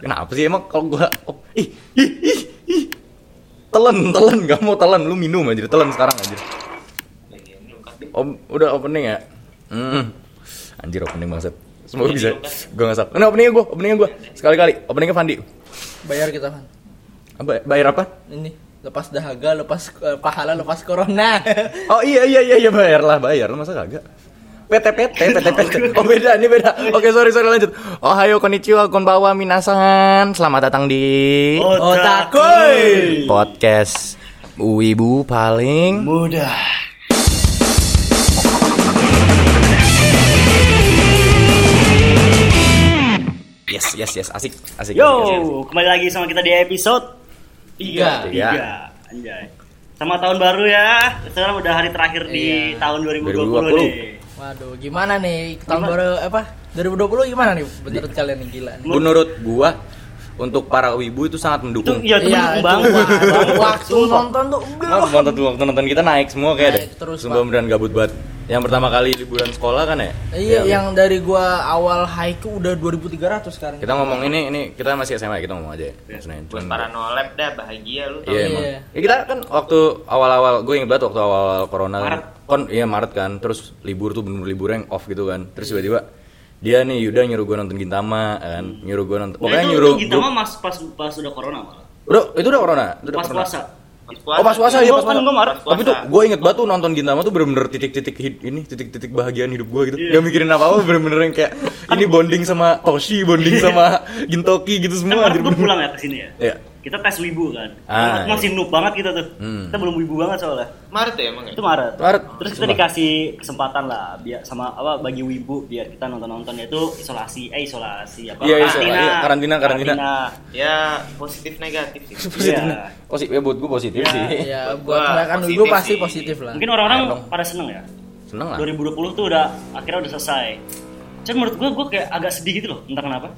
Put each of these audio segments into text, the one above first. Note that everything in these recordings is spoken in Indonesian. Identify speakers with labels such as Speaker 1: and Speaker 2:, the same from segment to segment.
Speaker 1: Kenapa sih emang kalau gua oh, ih, ih, ih, ih. Telen, telen, gak mau telen, lu minum aja, telen sekarang aja. Om, udah opening ya? Hmm. Anjir opening banget. Semoga bisa. Gua nggak salah. Ini openingnya gua, openingnya gua. Sekali-kali. Openingnya Fandi.
Speaker 2: Bayar kita kan.
Speaker 1: Apa, bayar apa?
Speaker 2: Ini lepas dahaga, lepas eh, pahala, lepas corona.
Speaker 1: Oh iya iya iya iya bayar lah bayar masa kagak PT-PT, PT-PT. Oh beda, ini beda. Oke, sorry sorry lanjut. Oh, hayo konnichiwa, konbawa, minasan. Selamat datang di
Speaker 2: Otakoi.
Speaker 1: podcast Wibu paling
Speaker 2: Mudah.
Speaker 1: Yes, yes, yes, asik, asik.
Speaker 3: Yo,
Speaker 1: asik, asik.
Speaker 3: kembali lagi sama kita di episode
Speaker 2: Tiga.
Speaker 1: Tiga.
Speaker 3: Tiga. Anjay. Sama tahun baru ya. Sekarang udah hari terakhir di
Speaker 2: Iya.
Speaker 3: tahun 2020,
Speaker 1: 2020.
Speaker 3: nih.
Speaker 2: Waduh, gimana nih tahun baru apa? 2020 gimana nih menurut kalian nih gila nih?
Speaker 1: Menurut gua untuk para wibu itu sangat mendukung.
Speaker 3: iya itu mendukung
Speaker 2: itu
Speaker 3: banget.
Speaker 2: waktu nonton tuh
Speaker 1: Nah, nonton waktu nonton kita naik semua kayak deh.
Speaker 2: Terus,
Speaker 1: Sumpah beneran gabut banget. Yang pertama kali liburan sekolah kan ya?
Speaker 2: Iya, yang dari gua awal haiku udah 2300 sekarang.
Speaker 1: Kita ngomong ini ini kita masih SMA kita ngomong aja. ya. Senin.
Speaker 4: Buat
Speaker 1: Cuman-
Speaker 4: para nolep dah bahagia lu
Speaker 1: Iya
Speaker 2: Iya.
Speaker 1: emang. Ya, kita kan waktu awal-awal gue inget banget waktu awal corona kan.
Speaker 3: Maret.
Speaker 1: Kon iya Maret kan. Terus libur tuh bener libur yang off gitu kan. Terus tiba-tiba dia nih Yuda nyuruh gue nonton Gintama kan. Nyuruh gue nonton.
Speaker 3: Nah,
Speaker 1: Pokoknya
Speaker 3: itu,
Speaker 1: nyuruh.
Speaker 3: itu kita mah mas pas pas udah corona malah.
Speaker 1: Bro, itu udah corona. Itu udah
Speaker 3: Pas
Speaker 1: corona.
Speaker 3: puasa.
Speaker 4: Pas
Speaker 1: Oh pas puasa ya pas
Speaker 3: kan
Speaker 1: puasa. Tapi tuh gue inget banget tuh nonton Gintama tuh bener-bener titik-titik ini titik-titik bahagiaan hidup gue gitu.
Speaker 3: Iya.
Speaker 1: Gak mikirin apa-apa bener-bener yang kayak ini bonding sama Toshi, bonding sama Gintoki gitu
Speaker 3: Kan
Speaker 1: semua. Anjir,
Speaker 3: gua
Speaker 1: bener-bener.
Speaker 3: pulang ya ke sini ya.
Speaker 1: Iya.
Speaker 3: Kita tes wibu kan.
Speaker 1: Ah,
Speaker 3: Kita masih noob banget kita tuh.
Speaker 1: Hmm.
Speaker 3: Kita belum wibu banget soalnya.
Speaker 4: Maret ya emang ya?
Speaker 3: Itu Maret.
Speaker 1: Maret.
Speaker 3: Terus kita
Speaker 1: Sumpah.
Speaker 3: dikasih kesempatan lah biar sama apa bagi wibu biar kita nonton-nonton itu isolasi eh isolasi apa
Speaker 1: Iya, isolasi. Iya, karantina, karantina.
Speaker 4: Ya positif negatif sih.
Speaker 1: Positif.
Speaker 3: Iya.
Speaker 1: Positif ya buat gue positif
Speaker 3: Iya.
Speaker 1: sih.
Speaker 2: Ya,
Speaker 4: Gua
Speaker 2: buat kan
Speaker 4: positif
Speaker 2: ibu pasti
Speaker 4: sih.
Speaker 2: positif lah.
Speaker 3: Mungkin orang-orang
Speaker 1: Iya
Speaker 3: pada seneng ya.
Speaker 1: Seneng lah.
Speaker 3: 2020 tuh udah akhirnya udah selesai. Cuman menurut gua gua kayak agak sedih gitu loh, entah kenapa.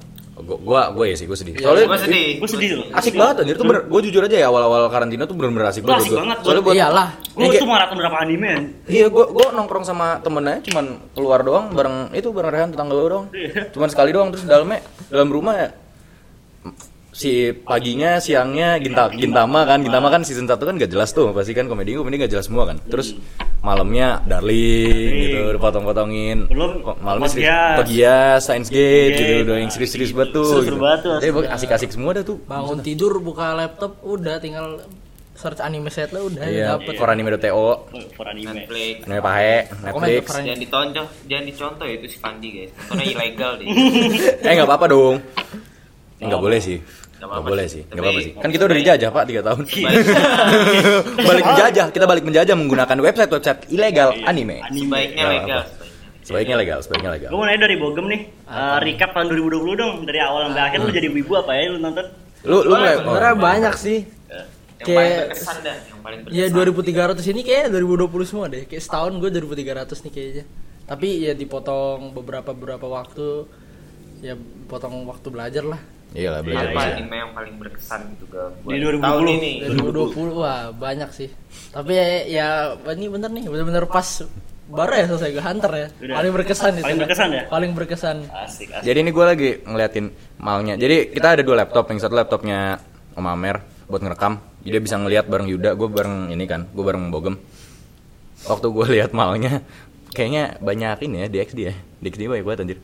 Speaker 1: Gua gua, gua ya sih gua sedih.
Speaker 2: Iya,
Speaker 1: Soalnya
Speaker 4: Gua sedih.
Speaker 3: Gua sedih loh.
Speaker 1: asik banget anjir tuh bener. Gua jujur aja ya awal-awal karantina tuh bener-bener asik banget.
Speaker 3: asik banget,
Speaker 1: Soalnya
Speaker 3: gua-
Speaker 2: Iyalah.
Speaker 3: Gua
Speaker 1: kayak-
Speaker 3: tuh maraton berapa anime.
Speaker 1: Iya, gua gua nongkrong sama temennya cuman keluar doang bareng itu bareng Rehan tetangga gua doang.
Speaker 3: Iya.
Speaker 1: Cuman sekali doang terus dalamnya dalam rumah ya si paginya siangnya ginta gintama kan gintama kan season 1 kan gak jelas tuh pasti kan komedi komedi gak jelas semua kan terus malamnya darling gitu dipotong-potongin malamnya serius Togias Science Gate gitu udah yang serius-serius
Speaker 3: gitu.
Speaker 1: banget tuh
Speaker 3: Seru-seru
Speaker 1: gitu. pokoknya asik-asik semua dah tuh
Speaker 2: Bangun tidur buka laptop udah tinggal search anime set lo udah
Speaker 1: Iya,
Speaker 2: dapet.
Speaker 1: koranime.to,
Speaker 3: Oh, For anime.
Speaker 4: Netflix.
Speaker 1: anime pahe, Netflix.
Speaker 4: Jangan ditonjol, jangan dicontoh itu si Pandi guys. Nontonnya ilegal deh.
Speaker 1: Eh nggak apa-apa dong. Eh, nggak boleh sih.
Speaker 4: Nggak
Speaker 1: Nggak
Speaker 4: apa-apa
Speaker 1: boleh
Speaker 4: sih. Tapi-
Speaker 1: apa-apa sih. Kan kita udah dijajah pak 3 tahun.
Speaker 4: Balik-
Speaker 1: balik menjajah. Kita balik menjajah menggunakan website-website ilegal
Speaker 3: Iya.
Speaker 1: anime.
Speaker 4: Sebaiknya legal.
Speaker 1: Sebaiknya legal, sebaiknya legal.
Speaker 3: Gue mau nanya dari Bogem nih, eh, recap tahun 2020 dong dari awal sampai akhir lu jadi wibu apa ya lu nonton?
Speaker 1: Lu lu
Speaker 4: Boleh,
Speaker 1: nggak?
Speaker 2: Sebenarnya banyak sih.
Speaker 4: Yang paling
Speaker 2: Kayak-
Speaker 4: berkesan dah, yang paling berkesan.
Speaker 2: Ya 2300 ini kayak 2020 semua deh. Kayak setahun gue 2300 nih kayaknya. Tapi ya dipotong beberapa beberapa waktu ya potong waktu belajar lah.
Speaker 1: Iya lah belajar.
Speaker 4: Apa anime yang paling berkesan gitu ke buat
Speaker 3: Di 2020.
Speaker 4: tahun ini?
Speaker 2: 2020 wah banyak sih. Tapi ya, ya ini bener nih bener-bener pas baru ya selesai gue Hunter ya.
Speaker 3: Udah.
Speaker 2: Paling berkesan itu.
Speaker 3: Paling berkesan ya?
Speaker 2: Paling berkesan.
Speaker 3: Asik, asik.
Speaker 1: Jadi ini gue lagi ngeliatin malnya. Jadi kita ada dua laptop. Yang satu laptopnya Om Amer buat ngerekam. Jadi dia bisa ngeliat bareng Yuda. Gue bareng ini kan. Gue bareng Bogem. Waktu gue lihat malnya, kayaknya banyak ini ya DXD ya. DXD banyak banget anjir.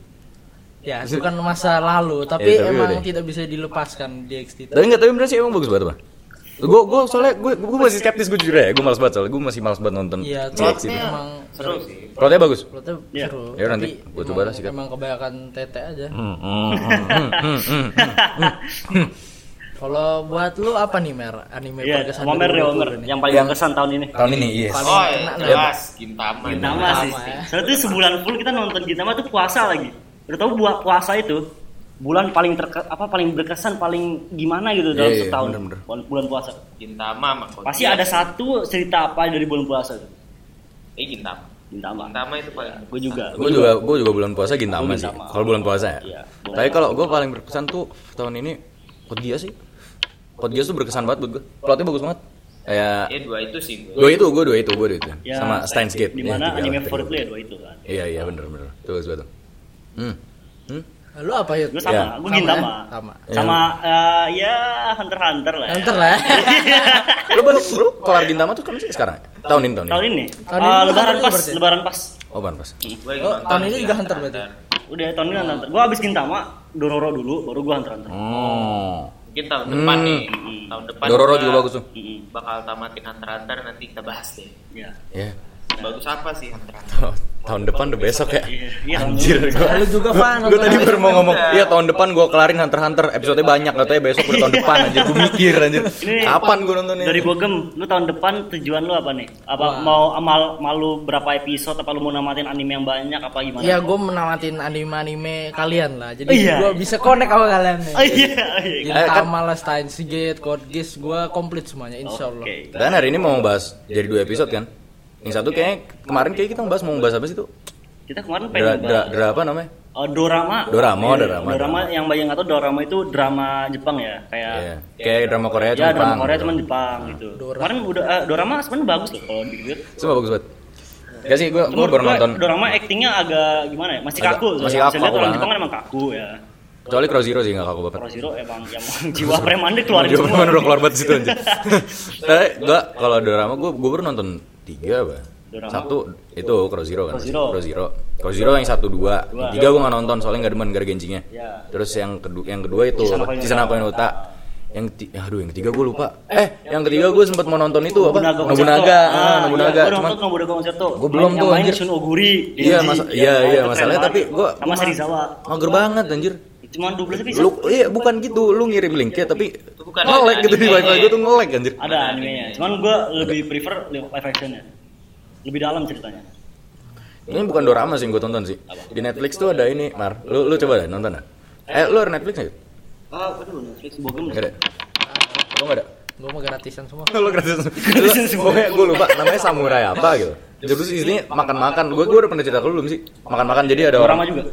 Speaker 2: Ya, itu kan masa lalu, tapi
Speaker 1: Ya, tapi
Speaker 2: emang
Speaker 1: udah.
Speaker 2: tidak bisa dilepaskan DXT.
Speaker 1: Tapi enggak, tapi bener sih emang bagus banget apa? Gue gue soalnya gue gue masih skeptis gue jujur ya. Gue malas banget soalnya gue masih malas banget nonton
Speaker 2: Iya, plotnya
Speaker 1: itu.
Speaker 2: emang
Speaker 4: Seru sih.
Speaker 1: Plotnya bagus.
Speaker 2: plotnya
Speaker 3: Iya.
Speaker 2: seru.
Speaker 1: Ya, nanti gua coba
Speaker 2: emang-
Speaker 1: lah sikat.
Speaker 2: Emang kebanyakan tete aja.
Speaker 1: Hmm, hmm, hmm.
Speaker 2: Kalau buat lu apa nih Mer? Anime
Speaker 3: Iya,
Speaker 2: berkesan
Speaker 3: Wamer ya
Speaker 2: 2020
Speaker 3: Wamer.
Speaker 2: nih?
Speaker 3: Yang paling
Speaker 1: Yang-
Speaker 3: berkesan tahun ini.
Speaker 1: Tahun ini yes.
Speaker 2: Paling
Speaker 4: Oh, ya,
Speaker 2: lah.
Speaker 4: jelas Gintama.
Speaker 3: Gintama sih.
Speaker 2: ya.
Speaker 3: Soalnya tuh sebulan full kita nonton Gintama tuh puasa lagi. Udah tahu buat puasa itu bulan paling terke, apa paling berkesan paling gimana gitu dalam
Speaker 1: Iya, iya,
Speaker 3: setahun
Speaker 1: bener-bener.
Speaker 3: bulan- bulan puasa.
Speaker 4: Gintama sama Kodiak.
Speaker 3: Pasti ada satu cerita apa dari bulan puasa tuh.
Speaker 4: Eh Gintama.
Speaker 3: Gintama.
Speaker 4: Gintama itu paling
Speaker 3: Gue juga.
Speaker 1: Gue juga gue juga bulan puasa Gintama
Speaker 3: Gua
Speaker 1: sih.
Speaker 3: Gintama.
Speaker 1: Kalau bulan puasa ya.
Speaker 3: Iya.
Speaker 1: Tapi kalau gue paling berkesan tuh tahun ini Code Geass sih. Code Geass tuh berkesan banget buat gue. Plotnya bagus banget. Kayak
Speaker 4: Ya dua itu sih gue.
Speaker 1: dua itu, gue dua itu, gue dua itu.
Speaker 3: Ya,
Speaker 1: Sama Steins Gate.
Speaker 3: Di
Speaker 1: Ya,
Speaker 3: mana
Speaker 1: tiga
Speaker 3: anime favorit lu ya dua itu kan.
Speaker 1: Iya iya bener bener. Itu bagus banget. Hmm. Hmm.
Speaker 2: Lu apa ya?
Speaker 3: Gue sama,
Speaker 1: Ya.
Speaker 3: gue Gintama.
Speaker 2: ya? Sama.
Speaker 3: Sama eh, ya Hunter Hunter lah. ya.
Speaker 2: Hunter lah.
Speaker 1: lu baru lu kelar Gintama tuh kan sih sekarang tahun ini tahun ini
Speaker 3: Tahun ini.
Speaker 2: Tahun ini
Speaker 3: lebaran
Speaker 2: Hunter
Speaker 3: pas,
Speaker 2: berarti?
Speaker 3: lebaran pas.
Speaker 1: oh ban pas
Speaker 4: lagi
Speaker 2: Oh, tahun ini juga Hunter berarti?
Speaker 3: Udah tahun ini Hunter. Gue abis Gintama, Dororo dulu, baru gue Hunter Hunter.
Speaker 1: oh
Speaker 4: Mungkin tahun depan
Speaker 1: Hmm.
Speaker 4: nih. Tahun depan
Speaker 1: Dororo juga bagus tuh
Speaker 3: Mm-mm.
Speaker 4: Bakal tamatin Hunter Hunter nanti kita bahas deh.
Speaker 3: Iya.
Speaker 1: ya
Speaker 4: Bagus apa sih Hunter
Speaker 1: tahun depan udah besok ya
Speaker 3: Iya, iya,
Speaker 1: anjir gua
Speaker 2: Lu juga fan.
Speaker 1: gue tadi baru mau ngomong iya tahun depan gue kelarin Hunter Hunter episode banyak katanya besok udah tahun depan anjir gue mikir anjir kapan gue nontonnya
Speaker 3: Dari Bogem, lu tahun depan tujuan lu apa nih? Apa
Speaker 2: Wah.
Speaker 3: mau amal malu berapa episode? Apa lu mau namatin anime yang banyak? Apa gimana?
Speaker 2: Iya, gue menamatin anime-anime kalian lah. Jadi
Speaker 3: Iya.
Speaker 2: gue bisa connect sama kalian nih.
Speaker 3: Oh iya, iya.
Speaker 1: Eh, kan-
Speaker 2: Gintama lah, Steins Gate, Code Geass, gue komplit semuanya, insya Allah.
Speaker 3: Oke.
Speaker 1: dan hari ini mau bahas jadi dua episode kan yang satu kayak kemarin kayak kita bahas mau bahas apa sih tuh
Speaker 3: Kita kemarin
Speaker 1: dra,
Speaker 3: pengen
Speaker 1: dra,
Speaker 3: bahas-
Speaker 1: dra apa namanya
Speaker 3: Oh, dorama.
Speaker 1: Dorama,
Speaker 3: Iya,
Speaker 1: dorama,
Speaker 3: Dorama
Speaker 1: dorama.
Speaker 3: yang banyak atau dorama itu drama Jepang ya, kayak
Speaker 1: Iya. kayak drama Korea
Speaker 3: ya
Speaker 1: cuma
Speaker 3: drama
Speaker 1: Jepang,
Speaker 3: Korea
Speaker 1: gitu.
Speaker 3: cuman Jepang gitu.
Speaker 2: Dora.
Speaker 3: Kemarin udah eh, dorama sebenarnya bagus loh kalau dilihat.
Speaker 1: Semua bagus banget Gak sih, gue baru nonton
Speaker 3: Dorama actingnya agak gimana ya? Masih
Speaker 1: Agak-
Speaker 3: kaku.
Speaker 1: masih kaku,
Speaker 3: lihat
Speaker 1: kaku
Speaker 3: orang. Jepang kan emang kaku ya.
Speaker 1: Kecuali Crow Zero sih gak kaku banget
Speaker 3: Pro Zero emang yang jiwa preman dia keluarin
Speaker 1: Dia
Speaker 3: semua.
Speaker 1: bener udah keluar banget situ aja Tapi gue kalau drama gue gue baru nonton tiga apa. Satu itu Crow Zero kan
Speaker 3: Crow Zero.
Speaker 1: Crow Zero yang satu dua. Tiga gue gak nonton soalnya gak demen gara gencinya
Speaker 3: Ya.
Speaker 1: Terus yang kedua yang kedua itu.
Speaker 3: Koen Uta
Speaker 1: yang aduh yang ketiga gue lupa eh yang ketiga gue sempat mau nonton itu apa
Speaker 3: Nobunaga
Speaker 1: ah, Nobunaga
Speaker 3: Iya,
Speaker 1: cuman
Speaker 3: Nobunaga Concerto.
Speaker 1: Gua belum tuh, anjir.
Speaker 3: Shun Oguri.
Speaker 1: iya iya
Speaker 3: Ya,
Speaker 1: iya masalahnya tapi gue mager banget anjir
Speaker 3: Cuma 12 episode.
Speaker 1: lu iya bukan gitu lu ngirim linknya tapi
Speaker 4: Itu bukan
Speaker 1: nge-lag gitu di wifi gue tuh nge-lag anjir
Speaker 3: Ada animenya. Cuman gua lebih prefer live actionnya. Lebih dalam ceritanya.
Speaker 1: Ini bukan dorama sih yang gue tonton sih. Di Netflix tuh ada ini, Mar. Lu lu coba deh nonton dah. Eh, lu ada Netflix nggak?
Speaker 3: Ah, aduh, Netflix bogem.
Speaker 1: Nggak ada. Lu nggak ada?
Speaker 2: Gue mau gratisan semua.
Speaker 1: Lu gratis. Pokoknya gue lupa namanya samurai apa gitu. Terus isinya makan-makan. Gue gue udah pernah cerita ke lu belum sih? Makan-makan jadi ada
Speaker 3: Dorama
Speaker 1: orang.
Speaker 3: juga.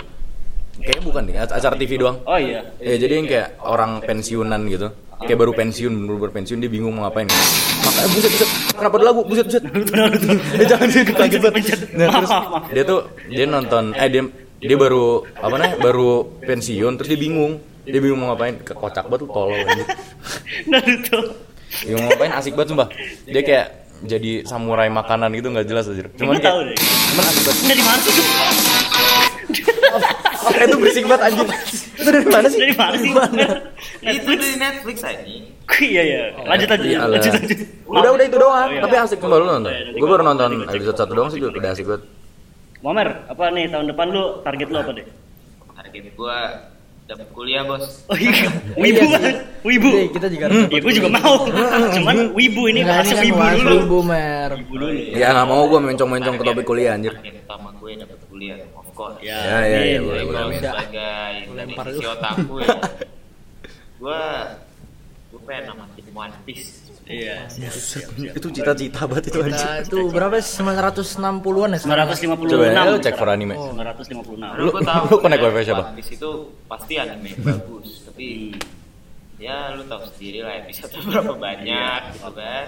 Speaker 1: Kayaknya bukan nih, acara TV doang.
Speaker 3: Oh iya.
Speaker 1: Ya jadi yang kayak orang pensiunan gitu. Kayak baru pensiun, baru baru pensiun dia bingung mau ngapain. Makanya buset buset. Kenapa ada lagu? Buset buset. Eh, jangan dia kaget banget. Nah, terus dia tuh dia nonton eh dia dia baru apa namanya? Baru pensiun terus dia bingung. Dia bingung mau ngapain. Kekocak banget tuh tolol anjir.
Speaker 3: Naruto.
Speaker 1: Bingung mau ngapain asik banget sumpah. Dia kayak jadi samurai makanan gitu nggak jelas aja. Cuman
Speaker 3: tahu
Speaker 1: kayak
Speaker 3: deh.
Speaker 1: cuman asik banget.
Speaker 3: Dari mana sih?
Speaker 1: Oh, itu berisik banget anjir. Itu dari mana sih?
Speaker 3: Dari mana sih?
Speaker 4: Itu dari Netflix aja.
Speaker 3: Iya iya. Lanjut lanjut.
Speaker 1: Iya,
Speaker 3: Lanjut
Speaker 1: lah.
Speaker 3: lanjut.
Speaker 1: Udah udah itu doang,
Speaker 3: Oh, iya.
Speaker 1: tapi asik coba lu nonton.
Speaker 3: Oh, iya,
Speaker 1: Gue baru nonton episode satu doang sih juga udah asik banget.
Speaker 3: Mamer, apa nih tahun depan lu target lu apa deh?
Speaker 4: Target gua dapat kuliah, Bos.
Speaker 3: Oh iya, wibu
Speaker 2: Iya
Speaker 3: kan? Wibu.
Speaker 2: Iya, kita juga
Speaker 3: Ya gue juga mau. Cuman wibu ini
Speaker 2: Enggak,
Speaker 3: bahasa
Speaker 2: kan
Speaker 3: wibu dulu.
Speaker 2: Wibu, mer.
Speaker 3: Wibu dulu.
Speaker 1: Ya nggak mau gue mencong-mencong ke topik kuliah anjir.
Speaker 4: Target utama gue dapat kuliah, course.
Speaker 3: Ya,
Speaker 1: Ya, ya, ya,
Speaker 3: iya,
Speaker 1: boleh,
Speaker 3: iya.
Speaker 1: boleh,
Speaker 4: Kalau
Speaker 1: amin.
Speaker 4: sebagai
Speaker 2: Lempar
Speaker 4: dari sisi
Speaker 2: dulu.
Speaker 4: otakku ya. Gua gua pengen One Piece.
Speaker 3: Iya, siap.
Speaker 1: Itu cita-cita banget itu anjir.
Speaker 2: Itu berapa sih? 960-an ya? sekarang?
Speaker 3: 956.
Speaker 1: Coba ya, lu cek for anime.
Speaker 2: Oh.
Speaker 3: 956.
Speaker 4: Lalu
Speaker 1: Lu- lu connect
Speaker 4: ya,
Speaker 1: wifi siapa?
Speaker 4: One Piece itu pasti anime yang bagus, tapi ya lu tahu sendiri lah episode berapa banyak gitu kan.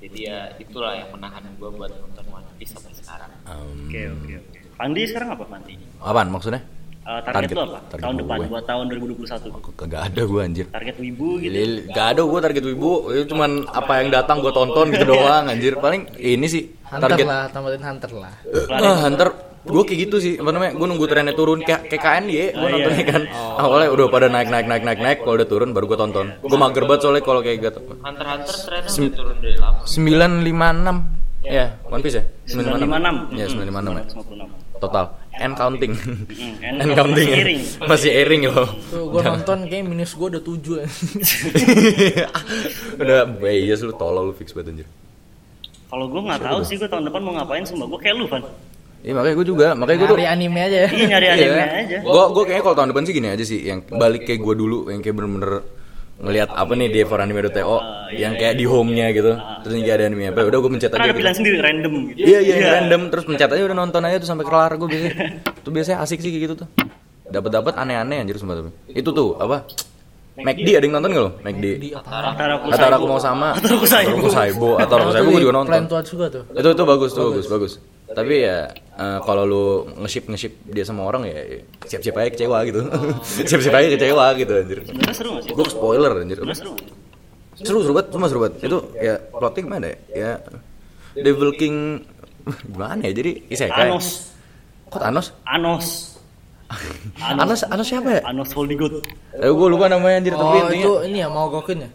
Speaker 4: Jadi ya itulah yang menahan gua buat nonton One Piece sampai sekarang.
Speaker 3: Oke, oke, oke. Pandi sekarang apa Pandi?
Speaker 1: Apaan maksudnya?
Speaker 3: Eh, target,
Speaker 1: Target-
Speaker 3: lo apa?
Speaker 1: target
Speaker 3: tahun
Speaker 1: gue.
Speaker 3: depan buat tahun 2021.
Speaker 1: Kagak ada gue anjir.
Speaker 3: Target wibu gitu.
Speaker 1: Lil, gak ada gue target wibu, itu cuman apa yang datang gue tonton gitu doang anjir. Paling ini sih
Speaker 2: Hunter
Speaker 1: target
Speaker 2: lah, tambahin Hunter lah.
Speaker 1: Ah, Hunter gue kayak gitu sih apa namanya gue nunggu trennya turun kayak kayak KN ya gue
Speaker 3: Oh, iya.
Speaker 1: nontonnya kan awalnya udah pada naik naik naik naik naik kalau udah turun baru gue tonton gue mager banget soalnya kalau kayak gitu
Speaker 4: Hunter Hunter trennya turun dari lama.
Speaker 1: sembilan lima enam ya One Piece ya
Speaker 3: 956.
Speaker 1: ya sembilan lima enam ya
Speaker 3: 956.
Speaker 1: Total and counting
Speaker 3: and
Speaker 1: and counting
Speaker 3: masih
Speaker 1: ya.
Speaker 3: airing.
Speaker 1: masih airing loh
Speaker 2: Tuh, gue nonton kayak minus gue udah 7
Speaker 1: udah bias lu tolol lu fix banget anjir
Speaker 3: Kalau gue nggak tahu sih gue tahun depan mau ngapain sumpah. Gue kayak lu Van.
Speaker 1: Iya makanya gue juga, makanya gue tuh
Speaker 2: Nyari anime aja ya.
Speaker 3: Iya nyari anime aja.
Speaker 1: Gue gue kayaknya kalau tahun depan sih gini aja sih, yang balik kayak gue dulu, yang kayak bener-bener ngelihat apa nih di foranime.to yang kayak di home-nya gitu. Terus ini kayak ada anime apa, udah gue pencet
Speaker 3: Kan
Speaker 1: aja.
Speaker 3: ada
Speaker 1: gitu.
Speaker 3: pilihan sendiri random gitu.
Speaker 1: Iya iya random terus pencet aja udah nonton aja tuh sampai kelar gue biasanya. Tuh biasanya asik sih kayak gitu tuh. Dapat dapat aneh-aneh anjir sumpah tapi. Itu tuh apa? McD ada yang nonton gak lo? McD.
Speaker 3: Aku
Speaker 1: Atau aku mau sama
Speaker 3: Atau aku Saibo.
Speaker 1: Atau aku Saibo Atau aku Saibo gue juga nonton
Speaker 2: Plan tuh.
Speaker 1: Itu itu bagus tuh bagus bagus Tapi ya eh, kalau lu nge-ship nge-ship dia sama orang ya siap-siap aja kecewa gitu. siap-siap aja kecewa gitu anjir.
Speaker 3: Sebenarnya seru gak sih?
Speaker 1: Gue spoiler anjir.
Speaker 3: Seru?
Speaker 1: Seru seru banget, cuma seru banget. Itu ya plotting mana ya? Ya Devil King gimana ya? Jadi isekai.
Speaker 3: Anos.
Speaker 1: Kok Thanos?
Speaker 3: Anos.
Speaker 1: Anos Anos siapa ya?
Speaker 3: Anos Voldigot.
Speaker 1: Eh gue lupa namanya anjir tapi
Speaker 2: Oh,
Speaker 1: intinya-
Speaker 2: itu ini ya mau gokin ya?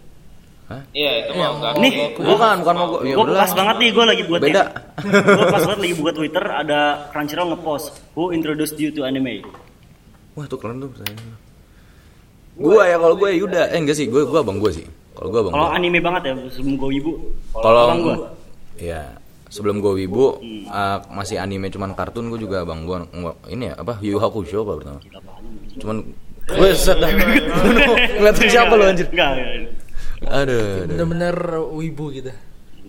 Speaker 4: Iya itu
Speaker 2: Iya,
Speaker 4: mau gak
Speaker 3: Nih,
Speaker 1: Bukan, bukan mau gue. Ya
Speaker 3: gue pas banget nih, gue lagi buat
Speaker 1: Beda.
Speaker 3: gue pas banget lagi buka Twitter ada Crunchyroll ngepost Who introduced you to anime?
Speaker 1: Wah tuh keren tuh. Gue ya kalau gue Yuda, eh enggak sih, gue gue abang gue sih. Kalau gue abang
Speaker 3: Kalau
Speaker 1: gue.
Speaker 3: anime banget ya sebelum gue ibu.
Speaker 1: Kalau
Speaker 3: abang gua.
Speaker 1: ya sebelum gue wibu uh, masih anime cuman kartun gue juga abang gue ini ya apa Yu Yu Hakusho apa pertama. Cuman gue sedang ngeliatin siapa lo anjir.
Speaker 3: Enggak, enggak.
Speaker 1: Aduh.
Speaker 2: Bener-bener wibu gitu.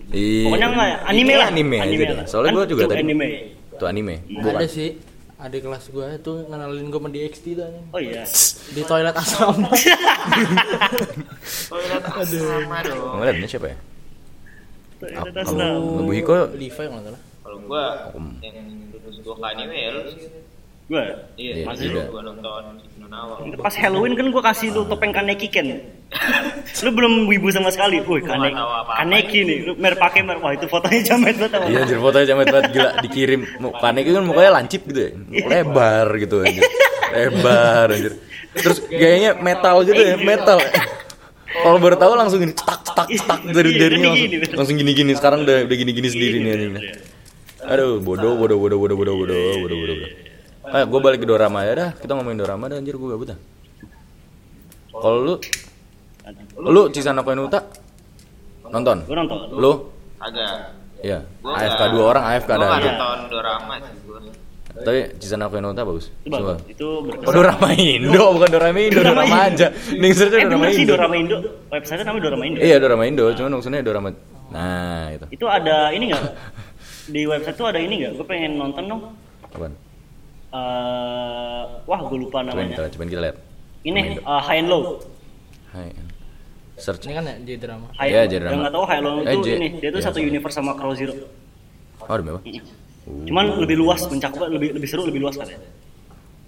Speaker 1: Iya.
Speaker 3: Pokoknya enggak anime lah.
Speaker 1: Anime, aja
Speaker 3: Anime
Speaker 1: deh.
Speaker 3: lah.
Speaker 1: Soalnya
Speaker 3: Kan
Speaker 1: gue juga tadi.
Speaker 3: anime.
Speaker 1: Itu anime. Bukan.
Speaker 2: Ada sih adik kelas gue itu ngenalin gue sama di XT tuh.
Speaker 3: Oh iya.
Speaker 2: di toilet asrama.
Speaker 4: sama dong
Speaker 1: Ngeliat ini siapa ya?
Speaker 3: Toilet
Speaker 1: Kamu
Speaker 3: asrama.
Speaker 1: Nobuhiko
Speaker 2: Levi kalau nggak salah.
Speaker 4: kalau gua yang lulus gua ke anime ya
Speaker 3: Gue.
Speaker 4: iya
Speaker 1: Iya,
Speaker 4: masih
Speaker 1: juga.
Speaker 4: gua nonton Awal
Speaker 3: Pas Halloween kan gue kasih lu topeng Kaneki Ken. lu belum wibu sama sekali. Woi, Kaneki,
Speaker 4: apa-apa.
Speaker 3: Kaneki nih. Lu mer pakai mer. Wah, itu fotonya jamet banget.
Speaker 1: Iya anjir fotonya jamet banget gila dikirim Kaneki kan mukanya lancip gitu ya Lebar gitu anjir Lebar anjir Terus gayanya metal gitu ya metal Kalau baru tahu langsung gini cetak cetak cetak dari
Speaker 3: Iya,
Speaker 1: jarinya
Speaker 3: gini,
Speaker 1: langsung,
Speaker 3: gini.
Speaker 1: langsung gini gini sekarang udah udah gini gini sendiri nih anjing
Speaker 3: Iya.
Speaker 1: Aduh bodoh bodoh bodoh bodoh bodoh bodoh bodoh bodoh bodoh Eh gue balik ke dorama ya dah kita ngomongin dorama dah anjir gue gabut dah Kalau lu lu Cisana Koenuta nonton
Speaker 3: Gue nonton.
Speaker 1: lu
Speaker 4: agak
Speaker 1: Iya,
Speaker 4: Gua
Speaker 1: AFK dua orang AFK
Speaker 4: gua
Speaker 1: ada aja.
Speaker 4: nonton dorama sih gua
Speaker 1: Tapi Cisana Koenota bagus.
Speaker 3: Itu bagus.
Speaker 1: Coba.
Speaker 3: Itu
Speaker 1: Oh,
Speaker 3: berkesan.
Speaker 1: Dorama Indo, bukan Dorama Indo,
Speaker 3: Dorama Indo.
Speaker 1: aja. Nih search
Speaker 3: Eh
Speaker 1: Dorama
Speaker 3: sih
Speaker 1: Indo.
Speaker 3: Dorama Indo. Website namanya Dorama Indo.
Speaker 1: Iya, Dorama Indo, cuman maksudnya Dorama. Nah, itu.
Speaker 3: Itu ada ini nggak? Di website tuh ada ini nggak? Gue pengen nonton dong.
Speaker 1: Apaan?
Speaker 3: Eh, wah gue lupa namanya.
Speaker 1: cobain kita lihat.
Speaker 3: Ini eh, High and Low.
Speaker 1: Hai. Search.
Speaker 2: Ini kan ya di drama.
Speaker 1: Iya, jadi
Speaker 3: Low. Yang
Speaker 1: drama.
Speaker 3: nggak tahu High Low
Speaker 1: Eh,
Speaker 3: itu
Speaker 1: J-
Speaker 3: ini. Dia tuh
Speaker 1: iya,
Speaker 3: satu universe sama Crow Zero.
Speaker 1: Oh, demi apa?
Speaker 3: Cuman lebih luas mencakup lebih lebih seru lebih luas kan ya.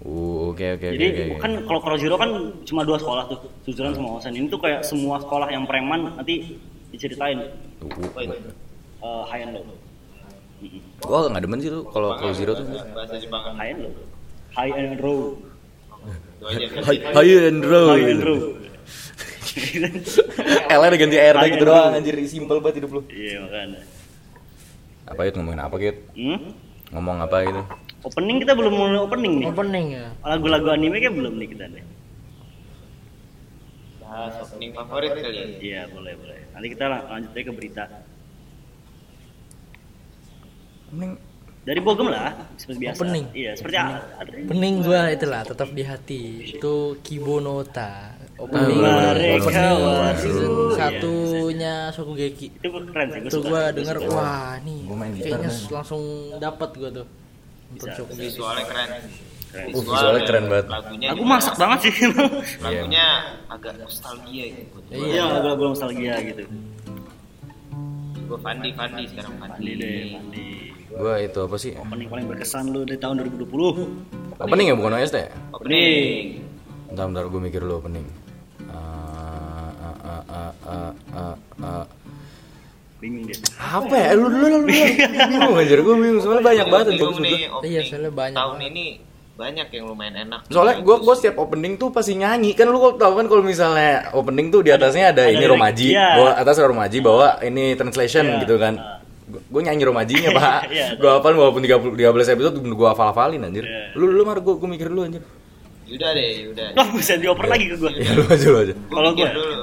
Speaker 1: Uh, oke oke oke
Speaker 3: Jadi
Speaker 1: oke.
Speaker 3: kan kalau Crow Zero kan cuma dua sekolah tuh, Suzuran sama Osen. Ini tuh kayak semua sekolah yang preman nanti diceritain
Speaker 1: Uh, uh,
Speaker 4: apa itu
Speaker 1: uh.
Speaker 3: eh, High and Low.
Speaker 1: Gua nggak demen sih tuh kalau Crow Zero tuh.
Speaker 4: bahasa Jepang
Speaker 3: High and Low. High and Low.
Speaker 1: High and row.
Speaker 3: High and Low.
Speaker 1: L nya ganti R gitu doang anjir simpel banget hidup lu.
Speaker 3: Iya makanya.
Speaker 1: Apa itu ngomongin apa gitu?
Speaker 3: Hmm?
Speaker 1: Ngomong apa gitu?
Speaker 3: Opening kita belum mulai opening nih.
Speaker 2: Opening ya.
Speaker 3: Lagu-lagu anime kayak belum nih kita nih.
Speaker 4: bahas opening favorit kali ya
Speaker 3: Iya boleh boleh. Nanti kita lanjut aja ke berita.
Speaker 1: Mending
Speaker 3: Dari Bogem lah, seperti biasa.
Speaker 2: Opening.
Speaker 3: Iya, seperti ada.
Speaker 2: Opening gua itulah tetap di hati. Itu Kibonota. Opening
Speaker 3: Mereka
Speaker 2: opening
Speaker 3: waduh.
Speaker 2: season
Speaker 3: Iya.
Speaker 2: satunya Shokugeki.
Speaker 3: Itu keren sih. Gue
Speaker 2: Itu Gua denger wah nih
Speaker 1: Gua main gitar
Speaker 2: kayaknya langsung dapat gua tuh. Nonton
Speaker 3: Bisa,
Speaker 2: Shokugeki.
Speaker 4: visualnya keren
Speaker 3: Keren.
Speaker 1: Uh, visualnya keren banget.
Speaker 4: lagunya
Speaker 3: Aku masak banget sih.
Speaker 4: lagunya agak nostalgia gitu
Speaker 3: Iya, lagu-lagu nostalgia gitu.
Speaker 4: gue Fandi Fandi sekarang Fandi
Speaker 3: Fandi deh, Fandi.
Speaker 1: gua itu apa sih?
Speaker 3: Opening paling berkesan lu di tahun 2020.
Speaker 1: Opening ya bukan OST ya?
Speaker 4: opening
Speaker 1: Bentar, bentar gue mikir dulu opening.
Speaker 3: Bingung dia.
Speaker 1: Apa ya? Lu dulu, lu. Bingung aja, gue bingung. Soalnya banyak banget yang bagus
Speaker 4: nih
Speaker 1: menurut
Speaker 4: opening
Speaker 2: Iya, soalnya banyak
Speaker 4: tahun
Speaker 2: banget.
Speaker 4: ini banyak yang lumayan enak.
Speaker 1: Soalnya gue gue setiap opening tuh pasti nyanyi kan lu kalau tahu kan kalau misalnya opening tuh di atasnya ada,
Speaker 3: ada
Speaker 1: ini romaji,
Speaker 3: iya.
Speaker 1: bawah atas ada romaji, bawah ini translation
Speaker 3: Iya,
Speaker 1: gitu kan. Gue nyanyi romajinya pak,
Speaker 3: Iya,
Speaker 1: gue hafal walaupun 30 13 episode gue hafal hafalin anjir.
Speaker 3: Iya.
Speaker 1: Lu lu mar gue gue mikir dulu anjir.
Speaker 4: Yaudah deh yaudah
Speaker 3: Wah, bisa dioper lagi ke gue.
Speaker 1: Ya lu aja lu aja.
Speaker 4: gue
Speaker 3: Kalau gua-
Speaker 4: dulu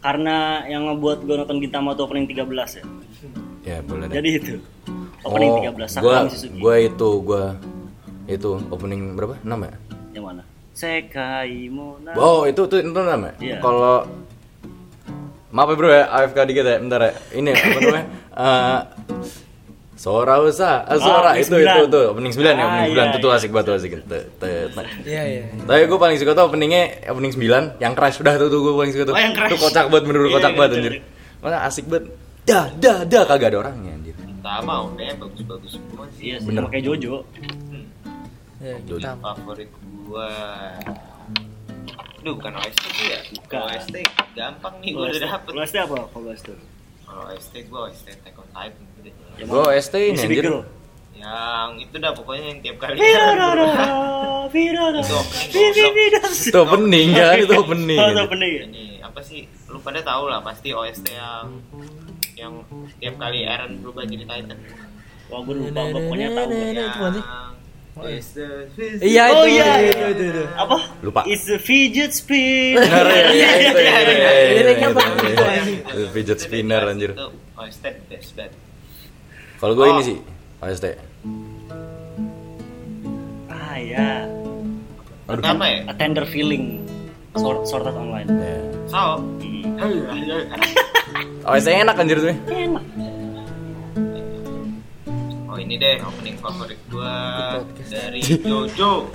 Speaker 3: Karena yang ngebuat gue nonton Gintama tuh opening 13 ya.
Speaker 1: Ya boleh deh.
Speaker 3: Jadi itu. Opening
Speaker 1: oh,
Speaker 3: 13
Speaker 1: gua,
Speaker 3: Sakura
Speaker 1: gua itu gua itu opening berapa? 6 ya?
Speaker 3: Yang mana? Sekai Mona.
Speaker 1: Oh, itu tuh itu nama.
Speaker 3: Iya.
Speaker 1: Kalau Maaf ya bro ya, AFK dikit ya, bentar ya. Ini apa namanya? Eh Sora Usa, ah, Sora
Speaker 3: opening
Speaker 1: itu
Speaker 3: 9.
Speaker 1: itu tuh opening 9 ya,
Speaker 3: Ah,
Speaker 1: opening 9
Speaker 3: iya,
Speaker 1: itu tuh
Speaker 3: iya.
Speaker 1: asik banget tuh asik. Tuh, tuh, tuh.
Speaker 2: Iya iya.
Speaker 1: Tapi gue paling suka tuh openingnya opening 9 yang crash udah tuh tuh gue paling suka tuh.
Speaker 3: Oh, yang crash.
Speaker 1: Tuh kocak banget bener-bener
Speaker 3: Iya,
Speaker 1: kocak
Speaker 3: iya,
Speaker 1: banget anjir. Mana asik banget. Dah dah dah kagak ada orangnya anjir.
Speaker 4: Gintama OP-nya bagus-bagus semua sih.
Speaker 3: Iya
Speaker 1: Bener.
Speaker 3: sama kayak Jojo.
Speaker 2: Ya,
Speaker 1: Jojo.
Speaker 4: Favorit gua. Duh, bukan OST sih ya?
Speaker 3: Bukan.
Speaker 4: OST gampang nih gua udah dapet.
Speaker 3: SD apa? Kalau SD.
Speaker 4: Kalau OST gua OST Attack on Titan gitu.
Speaker 3: Yang
Speaker 1: Gue? OST ini anjir.
Speaker 4: Yang itu dah pokoknya yang tiap kali Itu opening
Speaker 3: Virara.
Speaker 1: Itu opening kan, itu opening.
Speaker 3: Oh, itu opening.
Speaker 4: ini apa sih lu pada tahu lah pasti OST yang yang tiap kali Eren berubah jadi Titan
Speaker 3: Wah, gue lupa, gua pokoknya tahu.
Speaker 4: Yang
Speaker 2: itu
Speaker 4: the-
Speaker 2: Iya
Speaker 3: Oh
Speaker 2: itu,
Speaker 3: iya,
Speaker 2: itu, itu.
Speaker 3: Apa?
Speaker 1: Lupa.
Speaker 3: It's a fidget spin.
Speaker 1: Bener ya, iya, itu, iya, iya, iya, iya,
Speaker 2: Liriknya bagus,
Speaker 1: iya. Fidget spinner anjir.
Speaker 4: itu OST best banget
Speaker 1: Kalau gue ini
Speaker 4: Oh.
Speaker 1: sih OST.
Speaker 3: Ah ya,
Speaker 1: Aduh.
Speaker 4: apa ya
Speaker 3: a tender feeling. Sort, sorted online.
Speaker 1: Ya.
Speaker 4: so
Speaker 1: OST enak anjir tuh.
Speaker 3: Enak.
Speaker 4: oh ini deh opening favorit gua
Speaker 2: podcast.
Speaker 4: dari Jojo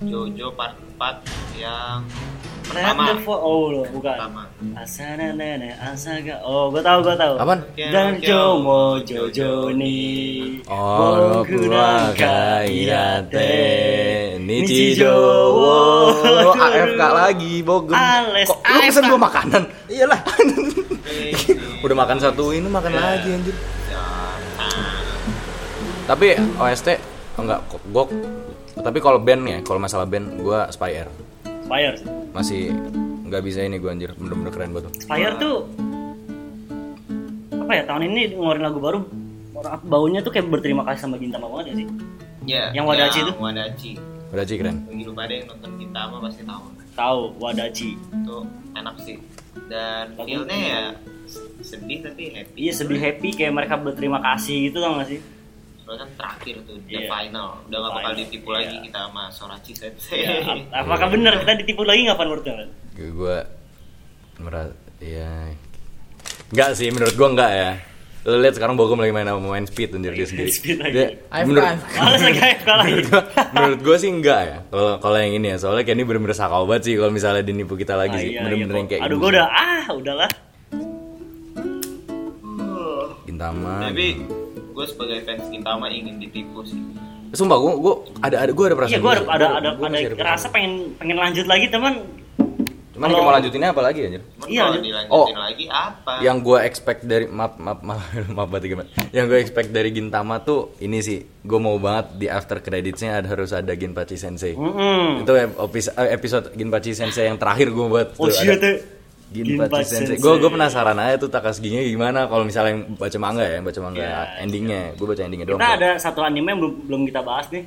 Speaker 4: Jojo part 4 yang
Speaker 3: Fo- oh loh, bukan.
Speaker 4: pertama
Speaker 3: Asana nene asaga. Oh, gua tahu, gua tahu.
Speaker 1: Apaan?
Speaker 3: Dan Jomo Jojo ni.
Speaker 1: Oh,
Speaker 3: Bokura
Speaker 1: kairate Nichijo
Speaker 3: Nichijo.
Speaker 1: AFK lagi bogem
Speaker 3: Ales,
Speaker 1: Kok lu pesen gua makanan? Iyalah. Udah makan satu ini makan
Speaker 3: Iya.
Speaker 1: lagi anjir
Speaker 4: Ah,
Speaker 1: Tapi OST enggak kok gua tapi kalau band ya, kalau masalah band gua Spire.
Speaker 3: Sih.
Speaker 1: masih nggak bisa ini gua anjir. Bener-bener keren banget tuh.
Speaker 3: Spire tuh apa ya tahun ini ngeluarin lagu baru. Baunya tuh kayak berterima kasih sama Gintama banget ya sih?
Speaker 4: Ya,
Speaker 3: Yang Wadachi itu?
Speaker 4: Wadachi.
Speaker 1: Udah sih keren.
Speaker 4: bagi lu pada yang nonton Gintama pasti tahu.
Speaker 3: Tahu Wadachi.
Speaker 4: Itu enak sih. Dan feelnya ya sedih tapi happy.
Speaker 3: Iya sedih happy. Kayak mereka berterima kasih gitu tau gak sih
Speaker 4: soalnya kan terakhir tuh the
Speaker 3: Iya.
Speaker 4: final udah gak bakal ditipu
Speaker 3: iya.
Speaker 4: lagi kita sama Sorachi Sensei
Speaker 3: ya, ap- apakah benar kita ditipu lagi nggak Pan menurut kalian?
Speaker 1: Gua merasa ya Enggak sih menurut gua enggak ya. Lu lihat sekarang Bogom lagi main sama main speed anjir dia sendiri.
Speaker 3: Speed lagi.
Speaker 1: Dia, menurut, menurut gua, menurut gua sih enggak ya. Kalau kalau yang ini ya, soalnya kayak ini bener-bener sakau banget sih kalau misalnya dinipu kita lagi
Speaker 3: Ah,
Speaker 1: sih.
Speaker 3: iya,
Speaker 1: Bener-bener
Speaker 3: iya,
Speaker 1: yang kayak.
Speaker 3: Aduh, gue udah ah, udahlah.
Speaker 1: Gintama.
Speaker 4: tapi gue sebagai fans Gintama ingin ditipu sih
Speaker 1: Sumpah gua gua ada ada gua ada perasaan.
Speaker 3: Iya, gue ada ada
Speaker 1: Gua-
Speaker 3: ada,
Speaker 1: gua
Speaker 3: ada
Speaker 1: masih perasaan.
Speaker 3: rasa pengen pengen lanjut lagi teman.
Speaker 1: Cuman
Speaker 3: kalau-
Speaker 1: yang mau lanjutinnya apa lagi anjir?
Speaker 3: Iya,
Speaker 4: kalau dilanjutin
Speaker 1: Oh.
Speaker 4: lagi apa
Speaker 1: Yang gue expect dari maaf maaf maaf maaf banget gimana? Yang gue expect dari Gintama tuh ini sih, gue mau banget di after creditsnya ada harus ada Ginpachi Sensei.
Speaker 3: Hmm.
Speaker 1: Itu eh, episode Ginpachi Sensei yang terakhir gue buat.
Speaker 3: Oh
Speaker 1: tuh
Speaker 3: iya
Speaker 1: ada
Speaker 3: tuh.
Speaker 1: Ginpachi
Speaker 3: Ginpachi
Speaker 1: Sensei.
Speaker 3: Sensei.
Speaker 1: Gue gue penasaran aja tuh Takashinya gimana kalau misalnya yang baca manga ya, yang baca manga
Speaker 3: Iya,
Speaker 1: endingnya. Gue baca endingnya doang.
Speaker 3: Kita ada satu anime yang belum belum kita bahas nih.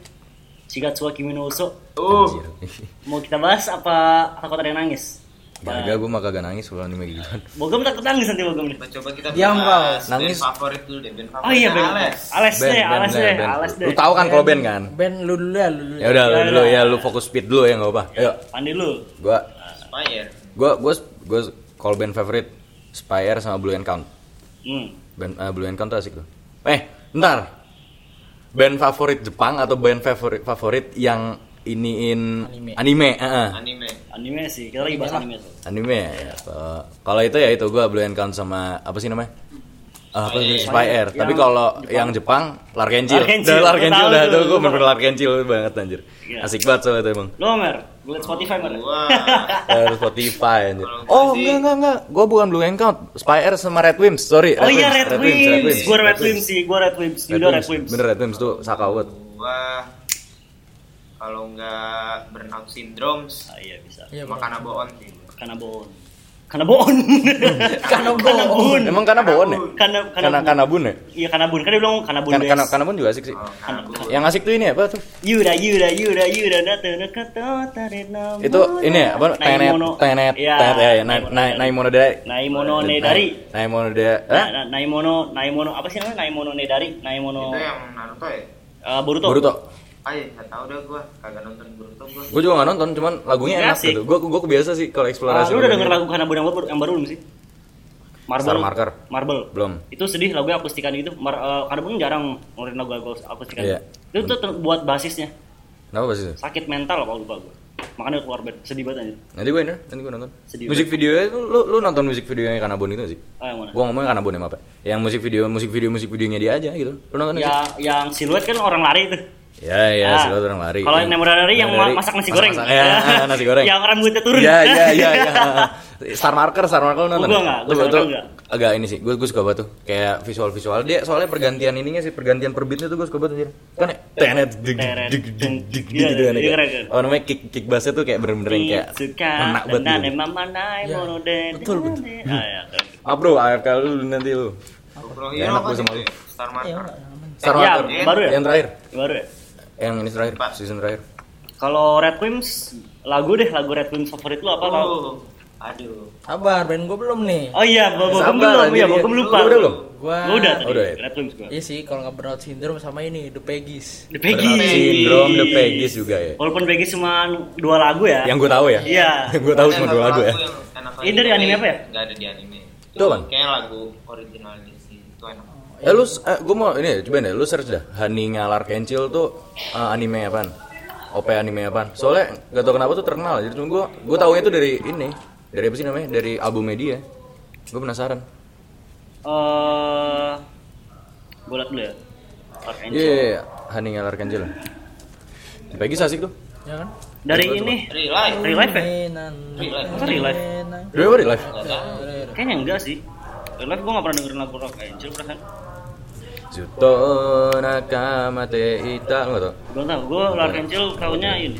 Speaker 3: Shigatsu wa Kimi no Uso.
Speaker 4: uh
Speaker 1: Anjir.
Speaker 3: Mau kita bahas apa takut ada yang nangis?
Speaker 1: Gak, gak, gue mah kagak nangis kalau anime gitu kan.
Speaker 3: Bogem takut nangis nanti Bogem nih.
Speaker 4: coba kita
Speaker 2: Diam,
Speaker 4: bahas
Speaker 1: kau. Nangis.
Speaker 4: band favorit dulu deh band favorit
Speaker 3: Oh iya Ben.
Speaker 4: Ales
Speaker 3: Ales deh,
Speaker 1: Band, band,
Speaker 3: Ales
Speaker 1: band,
Speaker 3: deh,
Speaker 1: band.
Speaker 3: Ales deh.
Speaker 1: Lu tahu kan kalau band kan?
Speaker 2: Band lu dulu ya, lu dulu.
Speaker 1: Ya udah, lu
Speaker 3: Ya,
Speaker 1: dulu
Speaker 3: ya.
Speaker 1: ya, lu fokus speed dulu ya nggak apa. Ayo,
Speaker 3: Pandi lu.
Speaker 1: gue
Speaker 4: Spire
Speaker 1: gue gue gue call band favorite Spire sama Blue Encount
Speaker 3: Hmm.
Speaker 1: band eh, Blue Encount tuh asik tuh eh bentar band favorit Jepang atau band favorit favorit yang iniin
Speaker 2: Anime.
Speaker 1: anime eh.
Speaker 4: anime
Speaker 3: Anime sih, kita lagi bahas anime tuh.
Speaker 1: anime ya So, kalau itu ya itu gue Blue Encount sama apa sih namanya Apa sih Spire tapi kalau yang Jepang Larkencil
Speaker 3: Larkencil,
Speaker 1: udah Larkencil udah tuh gue bener Larkencil banget anjir
Speaker 3: Iya.
Speaker 1: asik banget soalnya itu emang
Speaker 3: Lo Mer, gue liat Spotify Mer.
Speaker 4: gua
Speaker 1: Eh, Spotify anjir. Oh,
Speaker 4: sih-
Speaker 1: enggak enggak enggak. Gua bukan Blue Encount, Spire sama Red Wimps. Sorry,
Speaker 3: Oh iya Red Wimps, gue Red Wimps sih, gue Red Wimps, Yudo Red
Speaker 1: Wimps. Bener Red Wimps tuh sakau banget.
Speaker 4: gua kalau nggak burnout syndromes
Speaker 3: Ah iya bisa.
Speaker 2: Iya,
Speaker 4: sama
Speaker 2: bro.
Speaker 4: Kanaboon sih
Speaker 3: Kanabon. Kanabon. Kanabon.
Speaker 1: Emang karena bawon ya?
Speaker 3: Kana
Speaker 1: Karena kanabun ya?
Speaker 3: Iya kanabun. Kan dia bilang kanabun.
Speaker 1: Kan
Speaker 3: Bes.
Speaker 1: karena kanabun juga asik sih.
Speaker 4: oh,
Speaker 1: Yang asik tuh ini apa tuh?
Speaker 3: Yuda Yuda Yuda Yuda nata nakato tarena.
Speaker 1: Itu ini ya, apa? Tenet
Speaker 3: Naimono.
Speaker 1: tenet tenet ya, ya.
Speaker 3: Naimono.
Speaker 1: Nai Naimono Dai.
Speaker 3: Naimono Nedari.
Speaker 1: Naimono Dai.
Speaker 3: Na-
Speaker 1: Eh?
Speaker 3: na- Naimono Naimono apa sih namanya? Naimono Nedari. Naimono
Speaker 4: itu yang Naruto ya
Speaker 3: eh, Boruto.
Speaker 1: Boruto.
Speaker 4: Ah iya nggak tahu dah gua kagak nonton Boruto gua
Speaker 1: Gue juga gak nonton, cuman lagunya
Speaker 3: Iya
Speaker 1: enak
Speaker 3: sih.
Speaker 1: gitu. Gue gue kebiasa sih kalau
Speaker 3: Ah,
Speaker 1: eksplorasi.
Speaker 3: lu udah denger lagu Kanabun yang baru yang baru belum sih? Marble.
Speaker 1: Star Marker.
Speaker 3: Marble.
Speaker 1: Belum.
Speaker 3: Itu sedih lagunya akustikan gitu. Mar, uh, Kanabun jarang ngeluarin lagu akustikan.
Speaker 1: Iya.
Speaker 3: Itu tuh ter- buat basisnya.
Speaker 1: Kenapa itu?
Speaker 3: sakit mental apa lupa gue makanya keluar band sedih banget anjir
Speaker 1: Nanti gue ini, nanti gue nonton.
Speaker 3: Sedih
Speaker 1: musik videonya itu lu, lu nonton musik videonya Kanabon itu nggak sih?
Speaker 3: ah yang mana
Speaker 1: Gua ngomongnya Kanabon ya apa? Yang musik video, musik video, musik videonya dia aja gitu. Lu nonton nggak sih?
Speaker 3: ya yang siluet kan orang lari itu
Speaker 1: Ya, ya,
Speaker 3: Ah,
Speaker 1: selalu orang lari.
Speaker 3: kalau yang yang
Speaker 1: Nemorari,
Speaker 3: masak nasi goreng
Speaker 1: masak- ya, nasi goreng.
Speaker 3: yang rambutnya turun
Speaker 1: Iya, iya, iya, iya. Star Marker, Star Marker lu nonton?
Speaker 3: Gua nggak, gua
Speaker 1: Lu-
Speaker 3: Star
Speaker 1: tuh
Speaker 3: Marker nggak.
Speaker 1: Agak ini sih, gue gue suka banget tuh. Kayak visual-visual dia soalnya pergantian ininya sih, pergantian per beatnya tuh gue suka banget anjir. Kan ya, tenet dig dig dig dig
Speaker 3: iya,
Speaker 1: gitu kan.
Speaker 3: iya,
Speaker 1: ya.
Speaker 3: keren.
Speaker 1: Oh namanya kick kick bassnya tuh kayak bener-bener yang kayak
Speaker 3: suka
Speaker 1: enak banget gitu.
Speaker 2: Ya,
Speaker 3: mono
Speaker 2: betul, betul.
Speaker 3: ah ya
Speaker 1: bro, AFK lu nanti lu. Nggak enak gua sama lu.
Speaker 4: Star
Speaker 2: Iya,
Speaker 4: Marker.
Speaker 2: enggak.
Speaker 1: Star
Speaker 3: Ya,
Speaker 1: Marker.
Speaker 3: baru ya?
Speaker 1: Yang terakhir.
Speaker 3: baru ya
Speaker 1: Yang ini terakhir,
Speaker 4: Pak.
Speaker 1: season terakhir.
Speaker 3: kalau Red Wimps lagu deh lagu Red Wimps favorit lu apa tau
Speaker 4: Oh, aduh.
Speaker 2: Sabar, band gue belum nih.
Speaker 3: oh iya
Speaker 1: Sabar,
Speaker 3: belum iya
Speaker 1: iya.
Speaker 3: Bobo lupa
Speaker 1: Lu udah belum?
Speaker 2: Gua
Speaker 3: Gua udah tadi
Speaker 1: Oh, udah ya?
Speaker 3: Red Wimps gua
Speaker 2: Iya sih, kalau nggak burnout syndrome sama ini The Peggies.
Speaker 3: The Peggy
Speaker 1: Burnout Syndrome The Peggies juga ya.
Speaker 3: walaupun Peggy cuma dua lagu ya
Speaker 1: Yang gue tahu ya.
Speaker 3: Iya.
Speaker 1: Yang gue tahu cuma dua lagu ya.
Speaker 3: Ini dari anime apa ya?
Speaker 4: Enggak ada di anime.
Speaker 1: Itu apaan?
Speaker 4: Kayaknya lagu original di sini itu enak.
Speaker 1: Eh lu, eh, gue mau ini coba deh, lu search dah. Hani Ngalar Kencil tuh eh, anime apaan? OP anime apaan? Soalnya gak tau kenapa tuh terkenal. Jadi cuma gue, gue taunya itu dari ini, dari apa sih namanya? Dari album media. Gue penasaran.
Speaker 3: eh gue liat dulu ya
Speaker 1: Iya,
Speaker 3: Angel.
Speaker 1: iya, iya. Hani Ngalar Kencil. Peggy asik tuh.
Speaker 2: Ya kan?
Speaker 3: dari
Speaker 1: Coba,
Speaker 3: ini
Speaker 4: Real life.
Speaker 3: Real life ya?
Speaker 4: Real life.
Speaker 3: Masa real life? Kayaknya enggak sih Real life gue gak pernah dengerin lagu Rock Angel perasaan
Speaker 1: Juto nakamate ita, lu gak tau?
Speaker 3: Gue tau, gue Angel taunya ini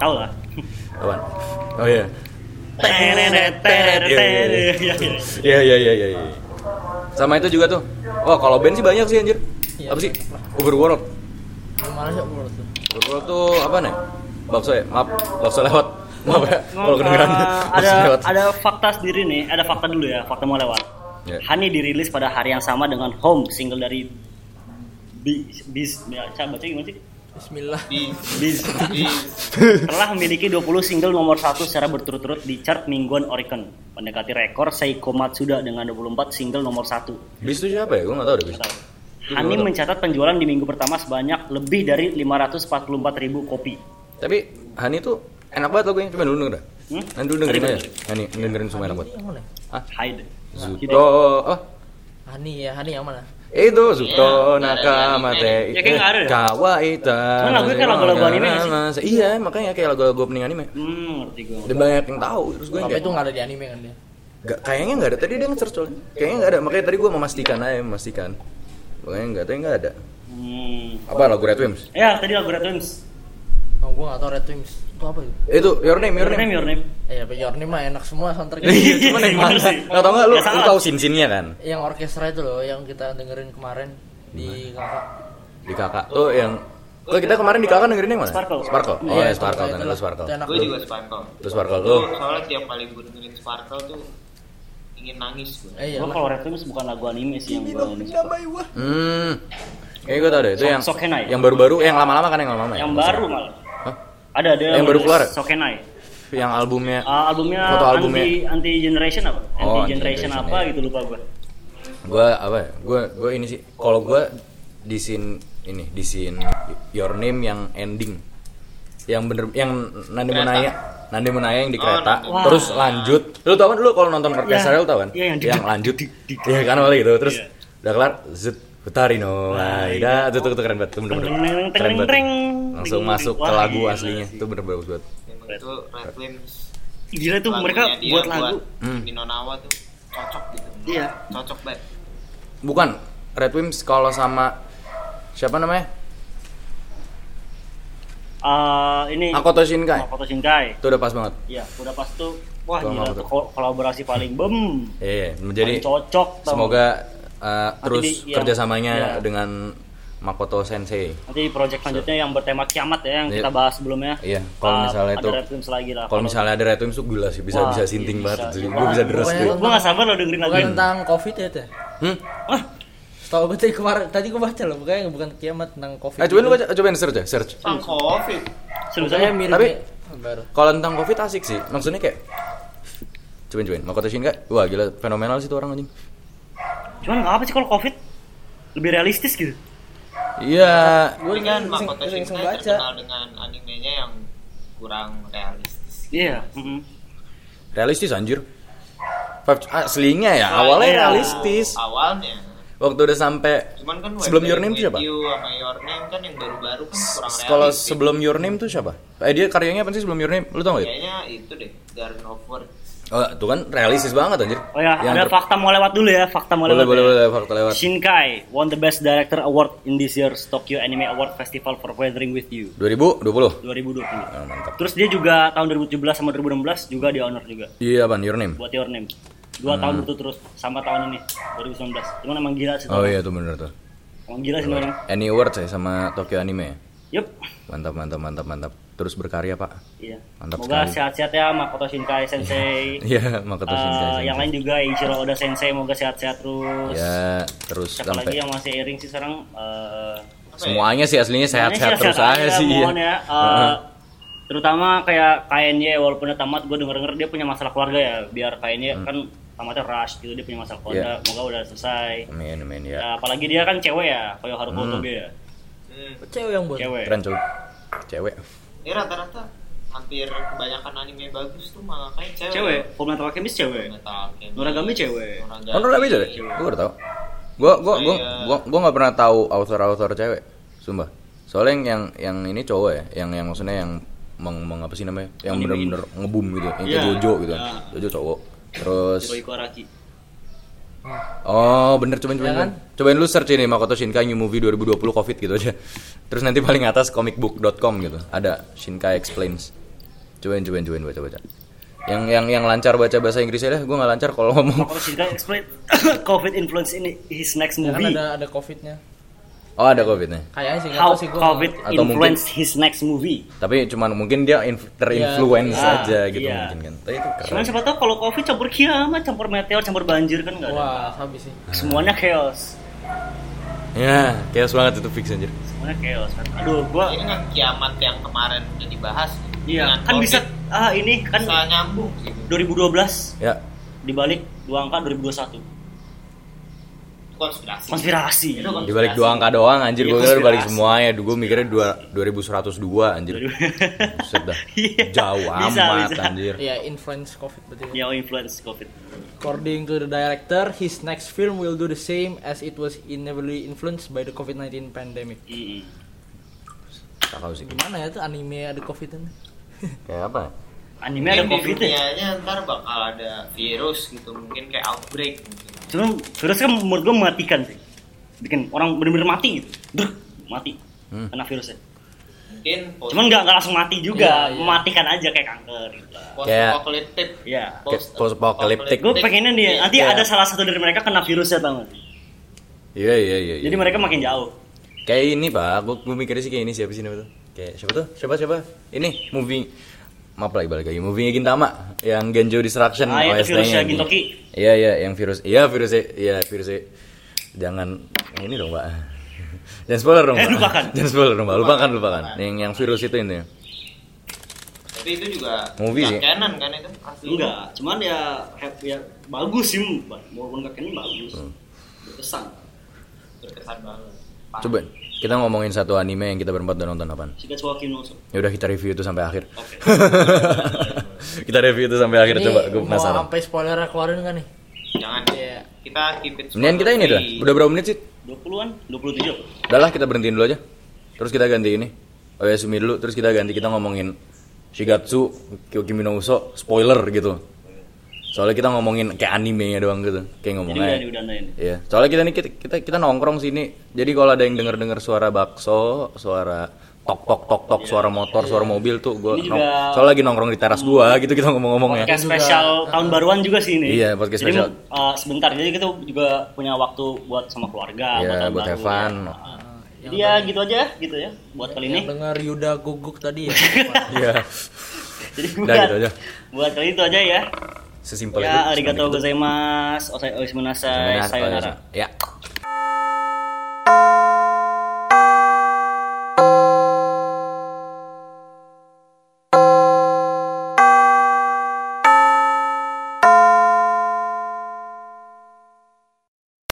Speaker 3: Tau lah
Speaker 1: Apaan? Oh iya.
Speaker 3: Tereret, tereret, tereret. Iya, iya.
Speaker 1: Iya iya iya iya. iya. Sama itu juga tuh. Wah kalau band sih banyak sih anjir. Apa sih? Overworld.
Speaker 2: Mana sih menurut lu?
Speaker 1: Overworld tuh apa nih? Bakso ya? Maaf, bakso lewat. Maaf ya, kalau kedengeran.
Speaker 3: Eh, ada fakta sendiri nih, ada fakta dulu ya, fakta mau lewat.
Speaker 1: Ya.
Speaker 3: Honey dirilis pada hari yang sama dengan Home, single dari Bis, Bis, ya, baca gimana sih?
Speaker 2: Bismillah.
Speaker 3: Bis, telah memiliki 20 single nomor satu secara berturut-turut di chart mingguan Oricon, mendekati rekor Seiko Matsuda dengan 24 single nomor satu.
Speaker 1: Bis itu siapa ya? Gue nggak tahu deh bis.
Speaker 3: Honey mencatat penjualan di minggu pertama sebanyak lebih dari 544 ribu kopi.
Speaker 1: Tapi Hani tuh enak banget lagunya. Coba dulu denger dah.
Speaker 3: Hmm?
Speaker 1: Nanti dulu dengerin aja. Hani dengerin semua enak banget. Ah,
Speaker 3: Hide.
Speaker 1: Zuto. Oh,
Speaker 2: Hani ya, Hani yang mana?
Speaker 1: itu Zuto
Speaker 4: Iya,
Speaker 1: nakamate.
Speaker 3: Ya, kayak nggak ada deh.
Speaker 1: Kawaita.
Speaker 3: Cuman lagunya kayak lagu-lagu anime sih?
Speaker 1: Iya, makanya kayak lagu-lagu opening anime.
Speaker 3: Hmm, ngerti gue.
Speaker 1: Udah banyak yang tahu terus gue kayak
Speaker 2: itu nggak ada di anime kan dia.
Speaker 1: Gak, kayaknya nggak ada tadi dia nge-search soalnya kayaknya nggak ada makanya tadi gue memastikan aja memastikan makanya nggak tapi nggak ada
Speaker 3: Hmm.
Speaker 1: apa lagu Red Wimps
Speaker 3: Ya, tadi lagu Red Wimps.
Speaker 2: Oh, gua nggak tahu Red Wings. Itu apa itu?
Speaker 1: itu Your Name Your
Speaker 3: Your name, your name.
Speaker 2: Eh, ya, Your Name mah enak semua soundtracknya.
Speaker 1: iya cuman yang mana
Speaker 3: sih.
Speaker 1: nggak tau nggak lu
Speaker 3: Ya,
Speaker 1: lu tahu sin sinnya kan
Speaker 2: yang orkestra itu loh, yang kita dengerin kemarin di kakak.
Speaker 1: di kakak tuh yang Kok kita kemarin di kakak dengerin yang mana?
Speaker 3: Sparkle.
Speaker 1: Sparkle. Oh
Speaker 2: Iya,
Speaker 1: ya
Speaker 2: itu-
Speaker 1: Sparkle
Speaker 2: itu
Speaker 1: kan lu Sparkle.
Speaker 2: Itu enak.
Speaker 4: gue juga Sparkle.
Speaker 1: Terus Sparkle
Speaker 4: Tuh,
Speaker 1: lu.
Speaker 4: soalnya tiap kali gue dengerin Sparkle tuh ingin nangis gue.
Speaker 2: Eh, iya.
Speaker 3: Gue kalau Wimps bukan lagu anime sih yang gue
Speaker 1: Hmm. Kayaknya gue tau deh itu yang yang baru-baru yang lama-lama kan yang lama-lama ya.
Speaker 3: Yang baru malah. Ada ada
Speaker 1: Yang baru keluar ya?
Speaker 3: Sokenai.
Speaker 1: Yang albumnya
Speaker 3: Ah, albumnya,
Speaker 1: Foto albumnya.
Speaker 3: anti anti generation apa?
Speaker 1: Oh,
Speaker 3: anti generation
Speaker 1: Anti-Generation,
Speaker 3: apa
Speaker 1: iya.
Speaker 3: gitu lupa gue.
Speaker 1: gue apa ya gue gue ini sih kalau gue di scene ini di scene your name yang ending yang bener yang Nandi
Speaker 4: Kereta.
Speaker 1: Munaya Nandi Munaya yang di
Speaker 4: Oh,
Speaker 1: kereta.
Speaker 3: Wah.
Speaker 1: terus lanjut lu tau kan lu kalau nonton orkestra
Speaker 3: Iya.
Speaker 1: lu tau kan
Speaker 3: Iya, yang di-
Speaker 1: lanjut iya kan awalnya gitu terus
Speaker 3: Iya.
Speaker 1: udah kelar zut Hutarino
Speaker 3: Nah,
Speaker 1: Aida itu tuh keren banget
Speaker 3: Teng, teng,
Speaker 1: keren banget langsung masuk ke lagu
Speaker 3: gila
Speaker 1: aslinya
Speaker 3: sih.
Speaker 1: itu bener bagus banget
Speaker 4: itu Red Wimps.
Speaker 3: Gila tuh mereka buat lagu.
Speaker 1: Hmm.
Speaker 4: di Nonawa tuh cocok gitu.
Speaker 3: Iya.
Speaker 4: Cocok banget.
Speaker 1: bukan Red Wimps kalau sama siapa namanya
Speaker 3: Ah, ini
Speaker 1: Makoto Shinkai
Speaker 3: Makoto Shinkai.
Speaker 1: itu udah pas banget
Speaker 3: Iya, udah pas tuh wah
Speaker 1: Kalau
Speaker 3: gila tuh kol- kolaborasi paling bem.
Speaker 1: Iya, menjadi
Speaker 3: Paling cocok
Speaker 1: semoga uh, terus
Speaker 3: di- yang-
Speaker 1: kerjasamanya
Speaker 3: iya.
Speaker 1: dengan Makoto Sensei.
Speaker 3: Nanti project selanjutnya yang bertema kiamat ya yang
Speaker 1: Iya.
Speaker 3: kita bahas sebelumnya.
Speaker 1: Iya, kalau
Speaker 3: Ah,
Speaker 1: misalnya
Speaker 3: ada
Speaker 1: itu-
Speaker 3: Red Wimps lagi lah.
Speaker 1: Kalau misalnya ada Red tuh gila sih, bisa
Speaker 3: Wah,
Speaker 1: bisa
Speaker 3: iya,
Speaker 1: sinting
Speaker 3: bisa.
Speaker 1: banget.
Speaker 3: Iya.
Speaker 1: Gue bisa deres
Speaker 2: nonton-
Speaker 3: gue gak sabar lo dengerin lagu ini.
Speaker 2: tentang covid ya teh.
Speaker 1: Hmm?
Speaker 3: Wah,
Speaker 2: Setahu gue tadi kemarin tadi gue baca loh, bukannya bukan kiamat tentang covid.
Speaker 1: Eh, cobain lu baca, cobain search ya, search.
Speaker 4: Sang Covid.
Speaker 3: aja.
Speaker 2: mirip
Speaker 1: Tapi-. Kalau tentang Covid asik sih, maksudnya kayak Cobain cobain, Makoto Shinkai, wah gila fenomenal sih tuh orang anjing.
Speaker 3: Cuman nggak apa sih kalau covid lebih realistis gitu.
Speaker 1: Iya.
Speaker 2: Gue
Speaker 4: kan Makoto Shinkai terkenal dengan animenya yang kurang realistis.
Speaker 3: Iya. mm-mm.
Speaker 1: Realistis anjir. Five, aslinya ya, awalnya
Speaker 3: Iya.
Speaker 1: realistis.
Speaker 4: Awalnya.
Speaker 1: Waktu udah sampai
Speaker 4: Cuman kan
Speaker 1: sebelum Your Name siapa?
Speaker 4: You sama Your Name kan yang baru-baru kan kurang
Speaker 1: Kalau
Speaker 4: realistis.
Speaker 1: sebelum Your Name tuh siapa? Eh dia karyanya apa sih sebelum Your Name? Lu tau gak? ya?
Speaker 4: Kayaknya itu deh, Garden of Words.
Speaker 1: Oh, itu kan realistis banget anjir.
Speaker 3: Oh ya,
Speaker 1: Yang
Speaker 3: ada
Speaker 1: ter-
Speaker 3: fakta mau lewat dulu ya, fakta mau
Speaker 1: Boleh,
Speaker 3: lewat.
Speaker 1: boleh,
Speaker 3: ya.
Speaker 1: boleh, fakta lewat.
Speaker 3: Shinkai won the Best Director Award in this year's Tokyo Anime Award Festival for Weathering with You
Speaker 1: 2020.
Speaker 3: 2020.
Speaker 1: Oh, mantap.
Speaker 3: Terus dia juga tahun 2017 sama 2016 juga di honor juga
Speaker 1: Iya, Ban, Your Name.
Speaker 3: buat Your Name. Dua tahun berturut-turut sama tahun ini 2019. Cuman emang gila sih.
Speaker 1: Oh iya tuh bener tuh.
Speaker 3: Emang gila sih orang.
Speaker 1: Any Awards ya sama Tokyo Anime ya?
Speaker 3: Yup.
Speaker 1: Mantap, mantap, mantap, mantap. Terus berkarya, Pak.
Speaker 3: Iya.
Speaker 1: Mantap
Speaker 3: Semoga sehat-sehat ya Makoto Shinkai Sensei.
Speaker 1: Iya, Makoto
Speaker 3: Eh,
Speaker 1: Shinkai.
Speaker 3: yang lain juga Ichiro Oda Sensei semoga sehat-sehat terus.
Speaker 1: Ya, terus
Speaker 3: Siapa lagi
Speaker 1: sampai
Speaker 3: yang masih airing sih sekarang? Eh,
Speaker 1: semuanya sih aslinya sehat-sehat terus
Speaker 3: sehat-sehat
Speaker 1: aja sih.
Speaker 3: mohon
Speaker 1: ya.
Speaker 3: Eh, terutama kayak KNY walaupun udah tamat gue denger denger dia punya masalah keluarga ya biar KNY kan tamatnya rush gitu dia punya masalah keluarga
Speaker 1: Iya.
Speaker 3: semoga udah selesai
Speaker 1: Amin, amin ya.
Speaker 3: Ya, apalagi dia kan cewek ya kayak Haruko
Speaker 1: Hmm.
Speaker 3: Toge ya
Speaker 4: Hmm.
Speaker 2: Cewek yang buat.
Speaker 3: cewek
Speaker 1: Keren cuy. Cewek.
Speaker 4: Ya rata-rata hampir kebanyakan anime bagus tuh malah kayak cewek.
Speaker 3: cewek Full Metal Alchemist cewek. Noragami cewek.
Speaker 4: Noragami.
Speaker 1: Cewek? Gue baru tau. Gue gue gue
Speaker 4: Iya.
Speaker 1: gue gue nggak pernah tahu author-author cewek. Sumpah. Soalnya yang yang, yang ini cowok ya, yang yang maksudnya yang meng, meng apa sih namanya? Yang bener-bener ngebum gitu, yang kayak
Speaker 3: Iya,
Speaker 1: Jojo gitu.
Speaker 3: iya.
Speaker 1: Jojo cowok. Terus Oh bener. Cobain cobain
Speaker 2: Ya kan?
Speaker 1: cobain. cobain lu search ini Makoto Shinkai New Movie 2020 Covid gitu aja. Terus nanti paling atas comicbook.com gitu. Ada Shinkai Explains. Cobain cobain cobain baca baca. Yang yang yang lancar baca bahasa Inggris ya gue nggak lancar kalau ngomong.
Speaker 3: Makoto Shinkai explain COVID influence in his next
Speaker 2: Ya kan
Speaker 3: movie.
Speaker 2: ada ada covidnya.
Speaker 1: Oh ada Covidnya
Speaker 2: Kayaknya sih nggak
Speaker 3: How
Speaker 2: sih.
Speaker 3: COVID
Speaker 1: Atau
Speaker 3: influence his next movie
Speaker 1: Tapi cuman mungkin dia inf- terinfluence
Speaker 3: Iya.
Speaker 1: aja gitu
Speaker 3: Iya.
Speaker 1: mungkin kan Tapi itu
Speaker 3: Cuman
Speaker 1: keren
Speaker 3: siapa tahu kalau COVID campur kiamat, campur meteor, campur banjir kan enggak ada.
Speaker 2: Wah, habis sih.
Speaker 3: Semuanya chaos.
Speaker 1: Ya chaos banget itu fix anjir
Speaker 3: Semuanya chaos kan. Aduh, gua
Speaker 4: Ini kan kiamat yang kemarin udah dibahas.
Speaker 3: iya, kan
Speaker 4: COVID,
Speaker 3: bisa ah ini kan
Speaker 4: bisa nyambung gitu.
Speaker 3: 2012
Speaker 1: Ya
Speaker 3: dibalik dua angka 2021.
Speaker 4: Konspirasi.
Speaker 3: Konspirasi.
Speaker 4: Itu konspirasi.
Speaker 1: di balik dua angka doang anjir
Speaker 3: Iya,
Speaker 1: gue kira balik semuanya gue mikirnya dua 2102 anjir Buset dah
Speaker 3: Iya.
Speaker 1: Jauh
Speaker 3: Bisa,
Speaker 1: amat
Speaker 3: bisa.
Speaker 1: anjir
Speaker 2: Iya, influence covid berarti.
Speaker 3: Ya influence COVID.
Speaker 2: According to the director, his next film will do the same as it was inevitably influenced by the COVID-19 pandemic.
Speaker 1: Tak tahu sih
Speaker 2: Gimana ya tuh anime ada covid ini?
Speaker 1: Kayak apa?
Speaker 3: Anime ada
Speaker 4: Mungkin
Speaker 3: COVID ya.
Speaker 4: ntar bakal ada virus gitu mungkin kayak outbreak mungkin.
Speaker 3: Cuman virus kan menurut gua mematikan sih. Bikin orang bener-bener mati gitu. Brr, mati.
Speaker 1: Hmm.
Speaker 3: Kena virusnya.
Speaker 4: Mungkin post
Speaker 3: Cuman nggak langsung mati juga,
Speaker 2: Iya, iya.
Speaker 3: mematikan aja kayak kanker gitu. lah.
Speaker 4: post apocalyptic.
Speaker 3: Iya.
Speaker 1: Kayak post-apocalyptic.
Speaker 3: Gue pengennya dia nanti
Speaker 1: Iya.
Speaker 3: ada salah satu dari mereka kena virusnya tau gak?
Speaker 1: Iya iya iya.
Speaker 3: Jadi
Speaker 1: iya.
Speaker 3: mereka makin jauh.
Speaker 1: kayak ini pak, gue gue mikirnya sih kayak ini siapa sih namanya tuh? Kayak siapa tuh? Siapa siapa? Ini movie maaf lagi balik lagi movie Gintama yang Genjo Destruction
Speaker 3: Ah,
Speaker 1: OST-nya
Speaker 3: virusnya. Gintoki.
Speaker 1: Iya iya yang virus iya virusnya iya virusnya jangan yang ini dong pak jangan spoiler dong
Speaker 3: Eh,
Speaker 1: pak
Speaker 3: lupakan.
Speaker 1: jangan spoiler dong pak lupakan lupakan yang yang virus itu ini
Speaker 4: Tapi itu juga
Speaker 1: Movie sih.
Speaker 4: canon kan itu? Asli.
Speaker 3: Enggak, cuman ya ya bagus sih, walaupun gak kena bagus.
Speaker 1: Hmm.
Speaker 3: Berkesan.
Speaker 4: Berkesan banget.
Speaker 1: coba kita ngomongin satu anime yang kita berempat udah nonton apaan
Speaker 3: Shigatsu
Speaker 1: ya udah kita review itu sampai akhir
Speaker 3: Oke.
Speaker 1: kita review itu sampai akhir
Speaker 2: Ini
Speaker 1: coba gue
Speaker 2: mau
Speaker 1: penasaran
Speaker 2: sampai spoiler keluarin kan nih?
Speaker 4: Jangan
Speaker 2: Iya.
Speaker 4: kita keep it
Speaker 1: Mendingan kita ini dah udah berapa menit sih
Speaker 3: 20-an, 27.
Speaker 1: Udah lah kita berhentiin dulu aja. Terus kita ganti ini. Oh ya Sumi dulu. Terus kita ganti kita ngomongin Shigatsu, Kimi no Uso, spoiler gitu. Soalnya kita ngomongin kayak animenya doang gitu. Kayak
Speaker 3: Jadi
Speaker 1: ngomongnya.
Speaker 3: udah udah ini.
Speaker 1: Iya. Soalnya kita nih kita, kita kita nongkrong sini. Jadi kalau ada yang denger-denger suara bakso, suara tok tok tok tok, suara motor, suara mobil tuh gua nong-
Speaker 3: juga-
Speaker 1: soalnya lagi nongkrong di teras gua gitu kita ngomong-ngomongnya.
Speaker 3: Podcast
Speaker 2: juga-
Speaker 3: spesial tahun baruan juga sih ini.
Speaker 1: Iya, podcast
Speaker 3: jadi,
Speaker 1: spesial.
Speaker 3: uh, sebentar, jadi kita juga punya waktu buat sama keluarga,
Speaker 1: Iya,
Speaker 3: tahun
Speaker 1: buat
Speaker 3: baru,
Speaker 1: have fun.
Speaker 3: ya. Jadi ya gitu aja, gitu ya, buat kali ini.
Speaker 2: Yang denger Yuda guguk tadi ya.
Speaker 1: Iya.
Speaker 3: Jadi buat,
Speaker 1: gitu aja.
Speaker 3: buat kali itu aja ya
Speaker 1: sesimpel
Speaker 3: ya,
Speaker 1: itu.
Speaker 3: Ya, arigato gozaimasu, osai munasai, sayonara.
Speaker 1: Ya.